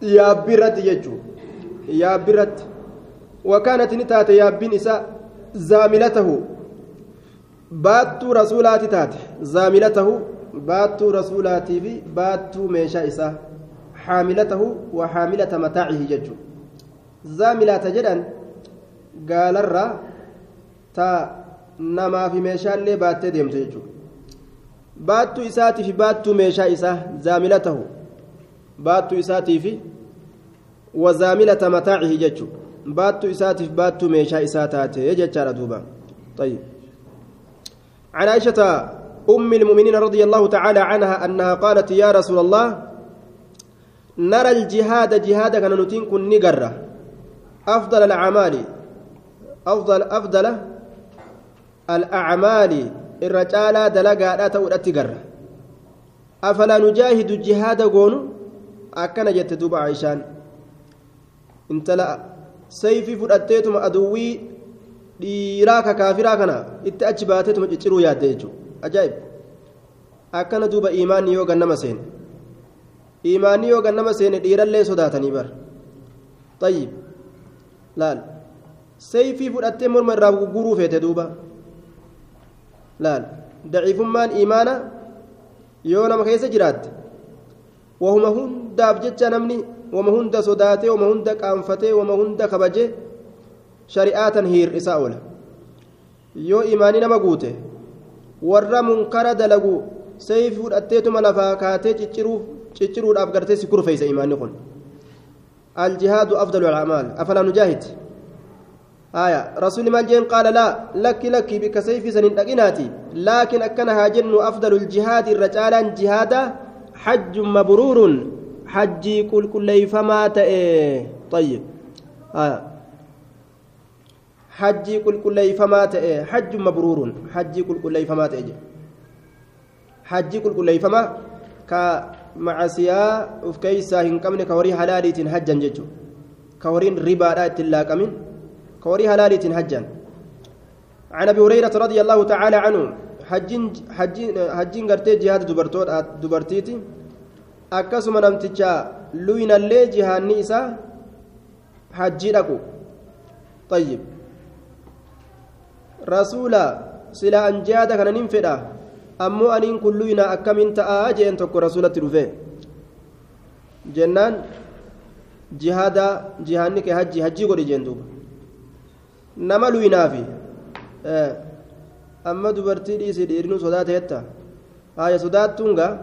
يا برت جتو يا برت وكانت نتات يا بن زاملته. باتو رسولات تات زاملته باتو رسولاتي في باتو ميشا إساء حاملته وحاملة متاعه جتو زاملات جدا قال الرّ تا namaa fi meeshaallee baattee deemtu jechuudha baattuu isaatii fi baattuu meeshaa isaa zaamila tahu baattuu isaatii fi wazaamilata mataacihi jechuudha baattuu isaatii fi baattuu meeshaa isaa taate jechaadha duuba طيب عن عائشة أم المؤمنين رضي الله تعالى عنها أنها قالت يا رسول الله نرى الجهاد جهاد كان نتين كن نقرة أفضل الأعمال أفضل أفضل الأعمال الرجال دلقا لا تودت قرة أفلا نجاهد الجهاد قونو؟ أكن جت دوب عيشان انت لا سيفي فدتيتم أدوي dhiiraa kaafiraa kana itti achi baateetuma cicciruu yaadde jechuudha. Ajaa'ib. Akkana duuba imaanni yoo gannama seene. Imaanni yoo gannama seene dhiirallee sodaatanii bar tayyib. Laal. Sayfii fudhattee morma irraa gurguruu feete duuba. Laal. Daciifummaan imaana yoo nama keessa jiraatte wahuma hundaaf jecha namni wama hunda sodaatee wama hunda qaanfatee wama hunda kabajee shari'aatan hiir'isaa oola yoo imaanii nama guute warra munkara dalagu sayfi fudhatteetuma lafaa kaatee cicciruudhaaf gartee si kurfeeysa imaanni kun الجهاد أفضل الأعمال أفلا نجاهد آية رسول ما جين قال لا لك لك بك سيف سنين أقناتي لكن أكنها جن أفضل الجهاد الرجالا جهادا حج مبرور حجي كل كل فما طيب آية حجي كل كل فما حج مبرور. حجي كل كل فما حجي كل كل فما كمعسيا وفكيسا هنكمن كوري حلاليت حجا ججو. كورين ربا لا تلاقمن كوري حلاليت حجا. عن أبي هريرة رضي الله تعالى عنه حجين حجين حجين غرتي جهاد دبرتو دبرتيتي. akkasuma namticha luynallee jihaanni isaa hajjii dhaqu طيب. Rasuula silaa an jihaada kana nin fedha ammoo aniin kun luyna akkamiin ta'aa jeen tokko rasuulatti dhufe jennaan jihaada jihaanni kee hajji hajjii godhi jeen duuba nama luynaafi amma dubartii dhiisii dhiirinu sodaate jetta haaya sodaattuun gaa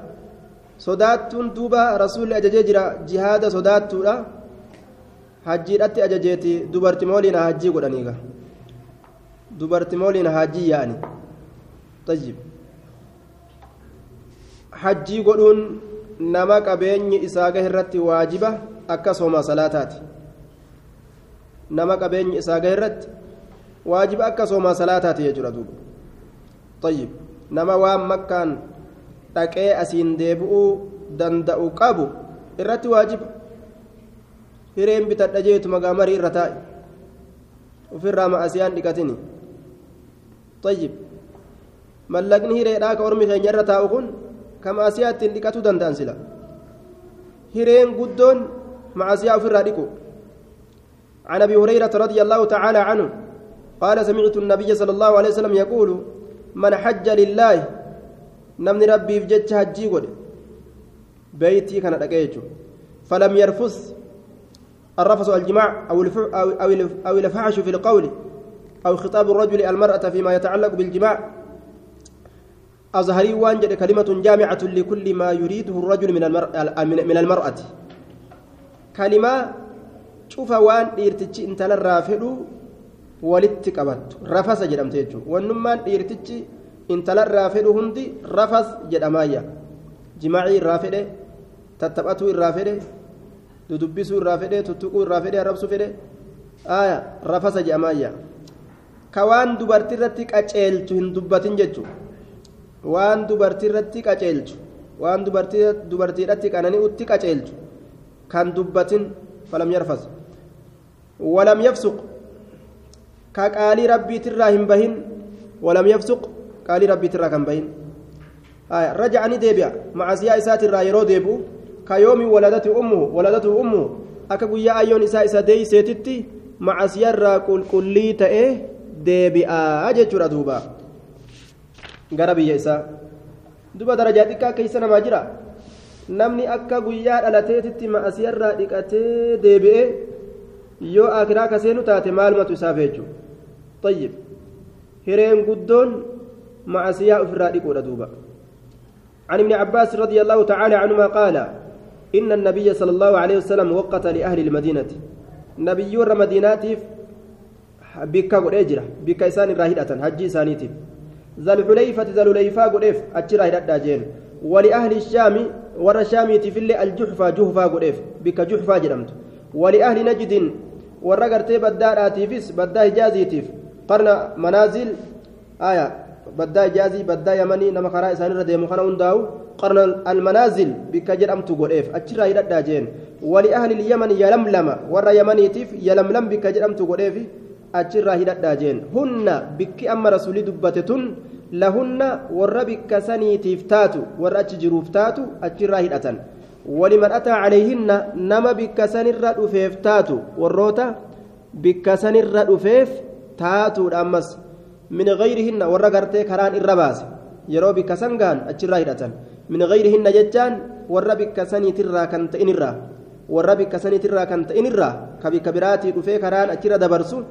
sodaattuun duuba rasuulli ajajee jira jihaada sodaattuudha hajjiidhatti ajajeeti dubartimooliin hajjii godhaniiga dubartimooliin hajjii yaa'ani tayyib hajjii godhuun nama qabeenyi isaa gahe irratti waajiba akkasuma salaataati nama qabeenyi isaa gahe irratti waajiba akkasuma salaataati jechuudha duuba tayyib nama waan makkaan dhaqee asiin deebi'uu danda'u qabu irratti waajiba hireen bitadha jeetu magaamarii irra taa'i ofirraa ma'asiyaan dhiqatini tayyib mallaqni hireedhaa ka ormi keenya irra taa'u kun ka ma'asiyaa ittiin dhiqatuu danda'an sila hireen guddoon ma'asiyaa عن أبي هريرة رضي الله تعالى عنه قال سمعت النبي صلى الله عليه وسلم يقول من حج لله نمني ربي في جج حجي بيتي كان دقيجو فلم يرفث. الرفث الجماع أو الفحش في القول. أو خطاب الرجل المرأة فيما يتعلق بالجماع. أظهري وانجد كلمة جامعة لكل ما يريده الرجل من المرأة من المرأة. كلمة شوف وان ديرتشي انت للرافدو ولت قبت رفس جدمت يجو ونمان ديرتشي انت للرافدو هندي رفس جدمايا جماعي تتبعتو الرافده dudubbisuu irraa fedhe tuttuquu irraa fedhe arrabsuu fedhe aya rafasa jedhamaayya ka waan dubartii irratti qaceelchu hin dubbatin jechuudha waan dubartii irratti qaceelchu. Waan dubartiidhatti qananii utti qaceelchu. Kan dubbatin falam yarfas. Walam yafsuq. Ka qaalii rabbiitirraa hin bahin. Walam yafsuq. Qaalii rabbiitirraa kan bahin. Raja'anii deebi'a. Macasiyaa isaatirraa yeroo deebi'u. Ka yoomi waladatu ummuhu waladatu ummuhu akka guyyaa ayyoon isaa isa deeyseetitti macasiyaa irraa qulqullii ta'ee deebi'aa jechuudha duuba gara biyya isaa duba darajaa xiqqaa keessa namaa jira namni akka guyyaa dhalateetitti macasiyarraa dhiqatee deebi'ee yoo akiraa kaseenu taate maalumatu isaaf jechuudha tayyib hireen guddoon macasiyaa ofirraa dhiquudha duuba عن ابن عباس رضي الله تعالى عنهما قال إن النبي صلى الله عليه وسلم وقت لأهل المدينة نبي المدينة أجرة بك إسان راهدة حجي إسانيتي ذا الحليفة ذا الحليفة قد أف أجرة راهدة جين ولأهل الشام ورى شامي اللي الجحفة جحفة قد أف بك جحفة جرمت ولأهل نجد ورى قرتي بدار آتيفس بدار جازيتيف قرن منازل آية بدار جازي بدار يمني نما خرا إسان ردي مخنا ونداو قرن المنازل بك جرمت قد أف أجرة راهدة جين ولأهل اليمن يلملم ورى يمنيتيف يلملم بك جرمت أف achirraa hidhadhaa jeen hunna bikki amma rasulii dubbate tun lahunna warra bikka saniitiif taatu warra achi jiruuf taatu achirraa hidhatan waliman ataa calayhinna nama bikka sanirra dhufeef taatu warroota bikka sanirra dhufeef taatuudha ammas min gayrihinna warra gartee karaan irra baase yeroo bikka san gaan achirraa hidhatan min gayrihinna jechaan warra bikka saniitirraa kan ta'inirraa warra bikka saniitirraa kan ta'inirraa ka bikka biraatii dhufee karaan achirra dabarsu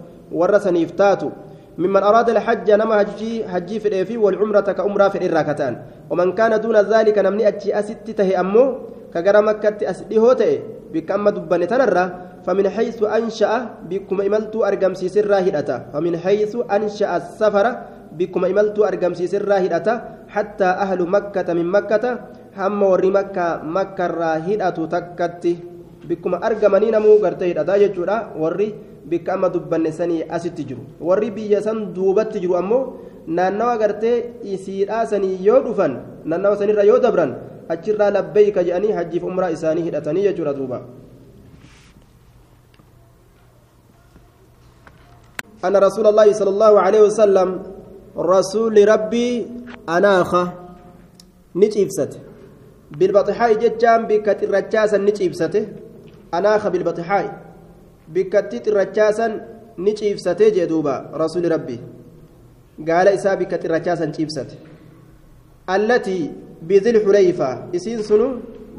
saniif taatu ممن أراد الحج نما حجي حجي في الإفي والعمرة كأمرة في الراكتان ومن كان دون ذلك نمني أتشي أستي تهي أمو كجرى مكة أسدي هوتي بكم دبن تنرى. فمن حيث أنشأ بكم إملت أرقم سيسر هدأتا فمن حيث أنشأ السفر بكم إملت أرقم سيسر هدأتا حتى أهل مكة من مكة هم وري مكة مكة راهدة تكتي. بكم أرقمني نمو قرتي هدأتا يجورا وري bikka amma dubbanne sanii asitti jiru warri biyya san duubatti jiru ammoo naannawa gartee isiidhaa sanii yoo dhufan naannawa sanirra yoo dabran achirraa labbeeyka jedhanii hajjiif umraa isaanii hidhatanii jechuudha duuba أن رسول الله صلى الله عليه وسلم رسول ربي أناخ نجيبسته بالبطحاء جتام بكتر رجاسا نجيبسته أناخ بالبطحاء bikkatti xirrachaasan ni ciibsatee jee duuba rasuuli rabbi gaala isaa bikka xirrachaasan ciibsate allatii bizilxuleyfaa isiin sunu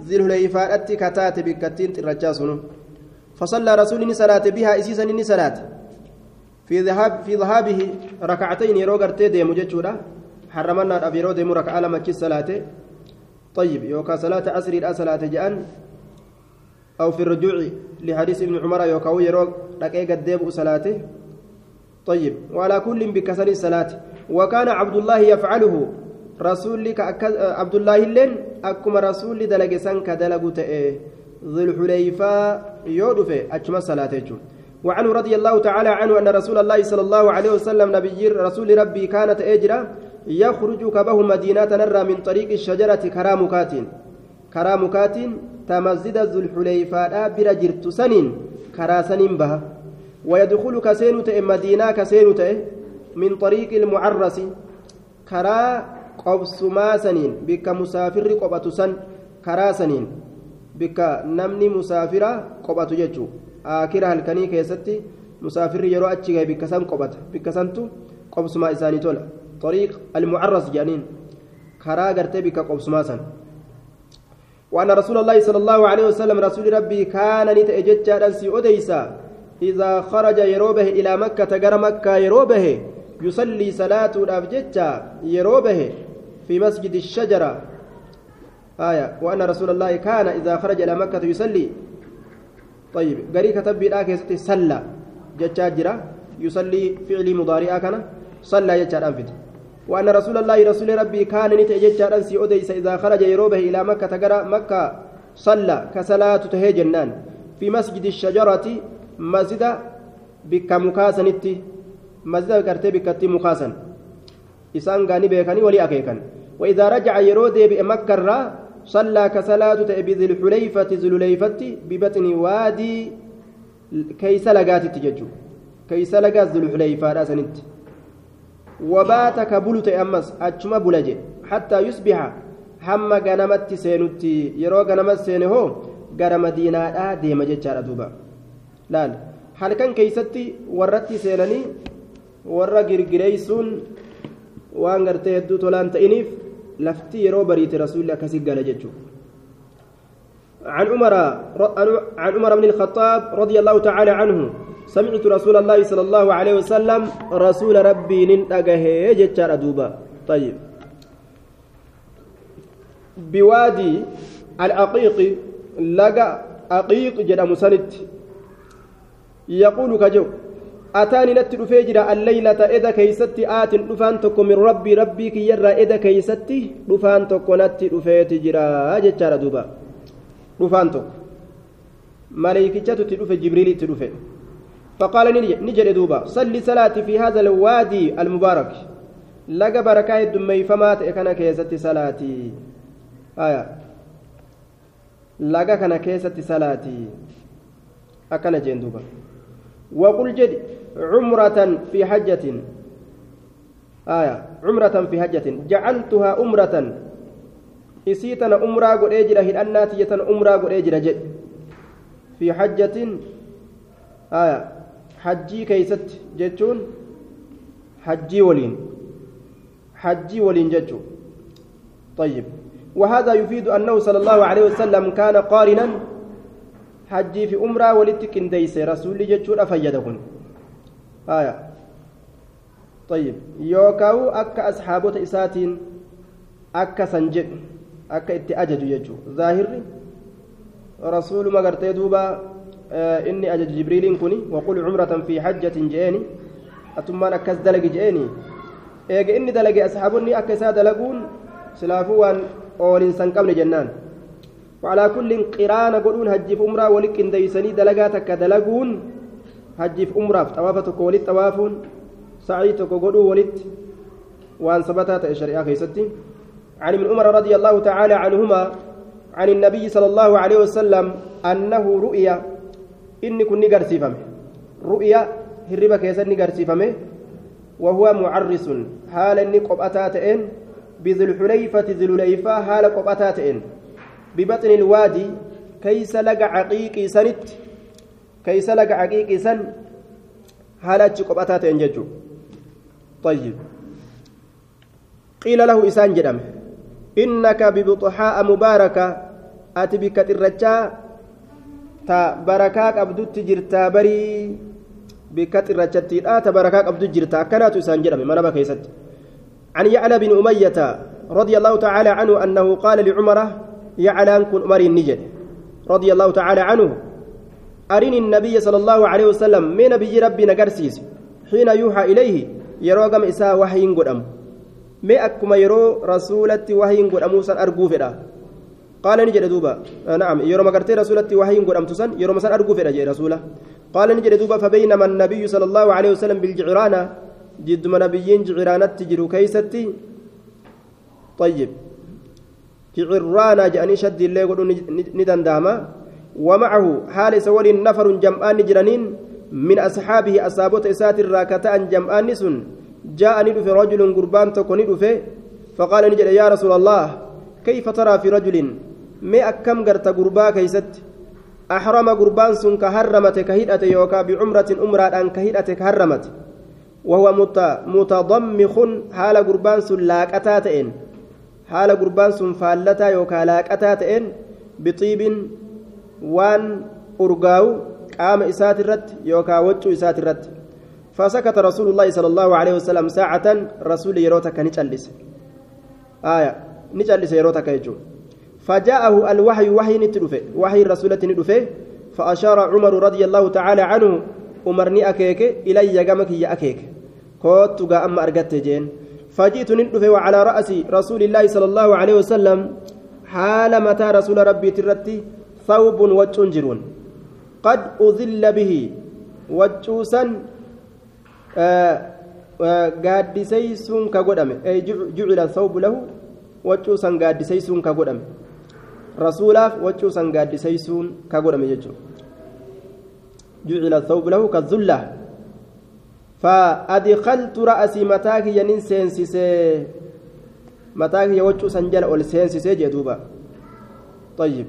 zilxuleyfaadhatti kataate bikkattiin xirrachaa sunu فصلى رسول صلاة بها إسيسا إني صلاة في ذهاب في ذهابه ركعتين يرو غرتي ديمو جچودا حرمنا ابيرو ديمو ركعه لما صلاة طيب يوكا صلاة عصر صلاة جان أو في الرجوع لحديث ابن عمر يوكاو يرو دقيقة ديب صلاته. طيب وعلى كل بكسر الصلاة. وكان عبد الله يفعله. رسول عبد الله لين أكما رسول دلق سنك دلق ذي الحليفة يودف أجمع صلاته وعنه رضي الله تعالى عنه أن رسول الله صلى الله عليه وسلم نبي رسول ربي كانت أجرا يخرج كبه مدينة نرى من طريق الشجرة كرامكات. كرامكات تمزد ذو الحليفة بر جرت سنين كرا سنين بها ويدخل كسين مدينة كسين من طريق المعرس كرا قبسما سنين بك مسافر قبة سن كرا سنين بك نمني مسافرة قبة ججو. آكرا هلكني كيستي مسافر يرو أتشي بك سن قبة بك سنتو قبسما إساني تولا. طريق المعرس جانين كرا قرتي بك قبسما سن. وأن رسول الله صلى الله عليه وسلم رسول ربي كان نتأجج أنسي أديسا إذا خرج يروبه إلى مكة جر مكة يروبه يصلي صلاة الأفجج يروبه في مسجد الشجرة. آية. وأن رسول الله كان إذا خرج إلى مكة يصلي. طيب. قري كتب بالآكي صلى جتاجرة يصلي فعلي مضارئة كان. صلى جتاج أنفت وأن رسول الله رسول ربي كان نتأجج أنسي أديس إذا خرج يروبه إلى مكة تقرأ مكة صلى كصلاة تهي جنان في مسجد الشجرة مسجد bikka mukaasanitti masjida gartee bikkatti mukaasan isaan gaanii beekanii walii akeekan وإذا رجع يرودي بمكة الرا صلى كصلاة بذي الحليفة ذي الحليفة ببطن وادي كيس لقات تججو كيس لقات ذي الحليفة راسنت وبات كبلت أمس أجمع بلجي حتى يصبح هم غنمت سينتي يرو غنمت سينه غير مدينة ديما جتشار دوبا laal halkan keeysatti warratti seenanii warra girgireysuun waan gartee hedduu tolaan ta'iniif lafti yeroo bariite rasuulli akkasii gala jechuudha عن عمر عن عمر بن الخطاب رضي الله تعالى عنه سمعت رسول الله صلى الله عليه وسلم رسول ربي ننتقه جتشار دوبا طيب. بوادي الأقيق لقى أقيق جدا مسند. يقول كجو أتاني نت رفيجرا الليلة إذا كيستي آت رفان تكو من ربي ربي كي يرى إذا كيستي رفان تكو نت رفيت جرا جتشار دوبا رفان تكو. ملائكة تدفع جبريل تدفع فقال نجد دوبا صلي صلاتي في هذا الوادي المبارك. لقى بركاء الدمي فمات إكنا كيستي صلاتي. آية. لقى كنا كيستي صلاتي. أكنا جين دوبا. وقل جد عمرة في حجة. آية. عمرة في حجة. جعلتها أمرة إسيتنا أمرا قد أجرى هلأناتية أمرا قد أجرى جد. في حجة. آية. حجي كيست جتون حجي ولين. حجي ولين جتو طيب. وهذا يفيد أنه صلى الله عليه وسلم كان قارنا fi umraa walitti qindeeyse rasuulli jechuudha fayyada kun haya طيب. يوكاو أكا أصحابه إساتين. أكا سنجد أكا اتأجج يجو ظاهر رسول ما قرت دوبا آه إني أجج جبريل كني وقل عمرة في حجة جئني. أتمان أكاس دلق جئني. إيجا إني دلق أصحابني أكا سا دلقون سلافوان أولين سنقبل جنان. وعلى كل قران قولون هجف أمرا ولك إن ديسني دلقاتك دلقون. هجف أمرا طوافة ولد طوافون. سعيتك قولوا ولد وأن ثبتت الشريعة خيستي عن ابن عمر رضي الله تعالى عنهما عن النبي صلى الله عليه وسلم أنه رؤيا إني كن نقرسيفم رؤيا هربا كيسا نقرسيفم وهو معرس حال إني قبأتاتئن بذي الحليفة ذي الحليفة حال قبأتاتئن ببطن الوادي كيس لقى عقيقي سنت كيس لقى عقيقي سن حالات قبأتات انججو طيب قيل له إسان جدم إنك ببطحاء مباركة أتبك الرجاء تا بركاك أبدت جرتا بري بكت الرجاء تا بركاك أبدت جرتا كانت إسان جدم من بكيست عن يعلى بن أمية رضي الله تعالى عنه أنه قال لعمره يعلان كن عمر النجد رضي الله تعالى عنه أرني النبي صلى الله عليه وسلم من نبي ربي نقرسيس حين يوحى إليه يروغم إساء وحي قدام ما أكما يرو رسولة وحي قدام موسى قال نجد دوبا. آه نعم. يرو مقرتي رسولة وحي قدام تسن يرو مسان أرقو فدا جي رسولة قال نجد دوبا فبينما النبي صلى الله عليه وسلم بالجعرانة جد من نبيين جعرانة تجرو كيستي. طيب. جعرانا جاني شد اللي يقولوا ندنداما ومعه حال سول نفر جمعان جرانين من أصحابه أصابت إسات الراكتة جمعان سن جاءني في رجل قربان تكوني فقال نجد يا رسول الله كيف ترى في رجل ما أكم قرت قربا كيست أحرم قربان سن كهرمت كهيدة يوكا بعمرة أمرة أن كهيدة كهرمت وهو متضمخ حال قربان سن لاكتاتين haala gurbaan sun faallataa yookaan laaqataa ta'een? Bixiibin waan urgaa'u qaama isaatirratti yookaan waccuu isaatirratti? فسكت رسول الله صلى الله عليه وسلم ساعة رسول يروتك نجلس آية نجلس يروتك يجو فجاءه الوحي وحي نتدفه وحي الرسولة ندفه فأشار عمر رضي الله تعالى عنه أمرني أكيك إلي جمك يا أكيك. كوت أما أرقت جين. فجئت ندفه وعلى رأس رسول الله صلى الله عليه وسلم حال متى رسول ربي ترتي؟ ثوب وجنجرون قد أذل به waccuusan gaaddiseysuun ka godhame jucila thawbu lahu waccuusan gaaddiseysuun ka godhame waccuusan gaaddiseysuun ka godhame jechuudha. Jucila thawbu lahu ka zullaa فأدخلت رأسي متاك ينين سينسيسي متاك يوجه سنجل أول سينسيسي جدوبا طيب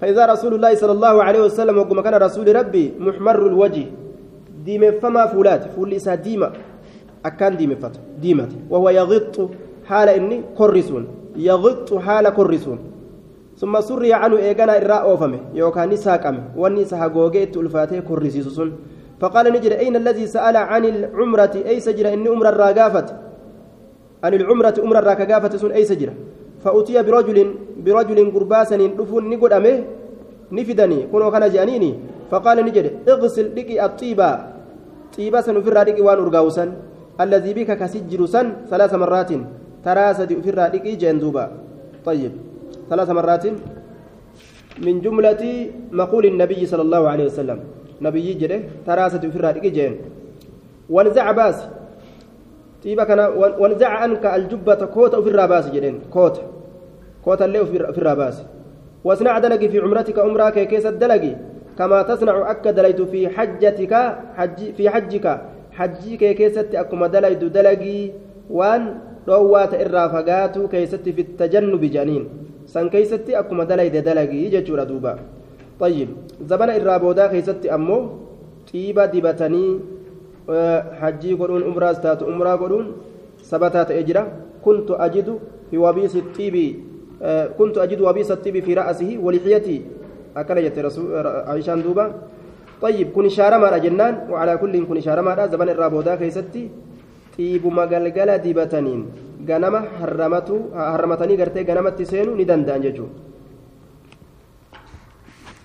فإذا رسول الله صلى الله عليه وسلم وكما كان رسول ربي محمر الوجه ديم فما فولات فول إسا ديمة أكان ديم فت ديمة وهو يغط حال إني كرسون يغط حال كرسون ثم سري عنه إيغانا إراء أوفمه يوكاني ساقمه واني سهقوغيت الفاتح كرسيسون فقال نجد أين الذي سأل عن العمرة؟ أي سجرة إني عمر الراقافة عن العمرة عمر الراقافة سن أي سجرة فأتي برجل برجل قرباسا دفن نقول أمه نفدني كنوا كان جانيني. فقال نجد اغسل لك الطيبة. طيبة سنفر لك وان أرقاوسا الذي بك كسجر سن ثلاث مرات. تراسد في لك جندوبا طيب. ثلاث مرات من جملة مقول النبي صلى الله عليه وسلم. نبي جده تراسد في لك جين. ونزع باس. طيبة كان ونزع عنك الجبة كوتا في الراباس جدين. كوتا كوتا اللي في الراباس. واصنع دلقي في عمرتك عمرك كيس الدلقي. كما تصنع أك دليت في حجتك حج في حجك. حجك كيست أكما دليت دلقي. وان روات الرافقات كيست في التجنب جانين سن كيست أكما دليت دلقي ججور دوبا طيب زبنا الرابودا كيست أمو طيبة دبتني حجي قرون عمراس تات عمرا قرون ثبتات أجرا كنت أجد في وبيس الطيب كنت أجد وبيس الطيب في رأسه ولحيتي أكل رسول عائشان دوبا طيب كن شارما جنان وعلى كل كن شارما زبن الرابودا كيستي طيب مغلغلا ديبتنين غنما حرمتو حرمتني غرتي غنمت سينو ندندان ججو